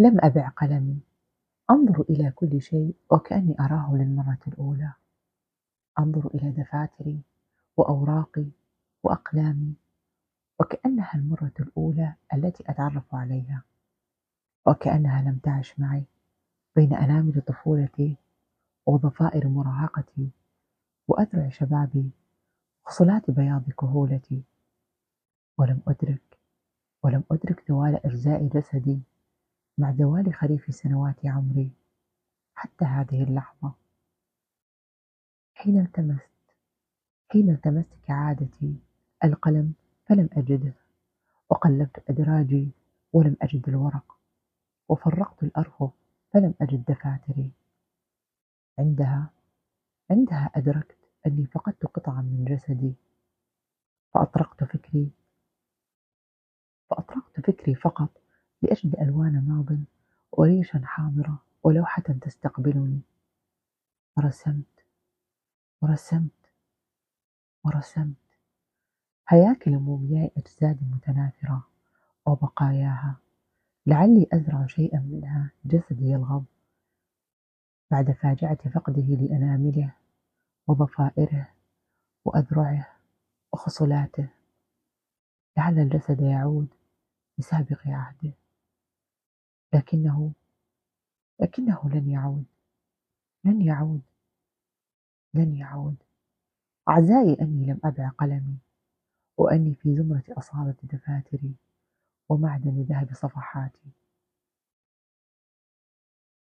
لم أبع قلمي. أنظر إلى كل شيء وكأني أراه للمرة الأولى. أنظر إلى دفاتري وأوراقي وأقلامي وكأنها المرة الأولى التي أتعرف عليها وكأنها لم تعش معي بين أنامل طفولتي وضفائر مراهقتي وأذرع شبابي وصلات بياض كهولتي. ولم أدرك ولم أدرك زوال إرزاء جسدي. مع زوال خريف سنوات عمري حتى هذه اللحظة. حين التمست؟ حين التمست كعادتي؟ القلم فلم أجده وقلبت أدراجي ولم أجد الورق وفرقت الأرفف فلم أجد دفاتري. عندها عندها أدركت أني فقدت قطعا من جسدي فأطرقت فكري فأطرقت فكري فقط. لأجد ألوان ماض وريشا حاضرة ولوحة تستقبلني. ورسمت ورسمت ورسمت. هياكل مومياء أجساد متناثرة وبقاياها. لعلي أزرع شيئا منها جسدي يلغب. بعد فاجعة فقده لأنامله وضفائره وأذرعه وخصلاته لعل الجسد يعود بسابق عهده. لكنه لكنه لن يعود. لن يعود. لن يعود. أعزائي أني لم أبع قلمي وأني في زمرة أصالة دفاتري ومعدن ذهب صفحاتي.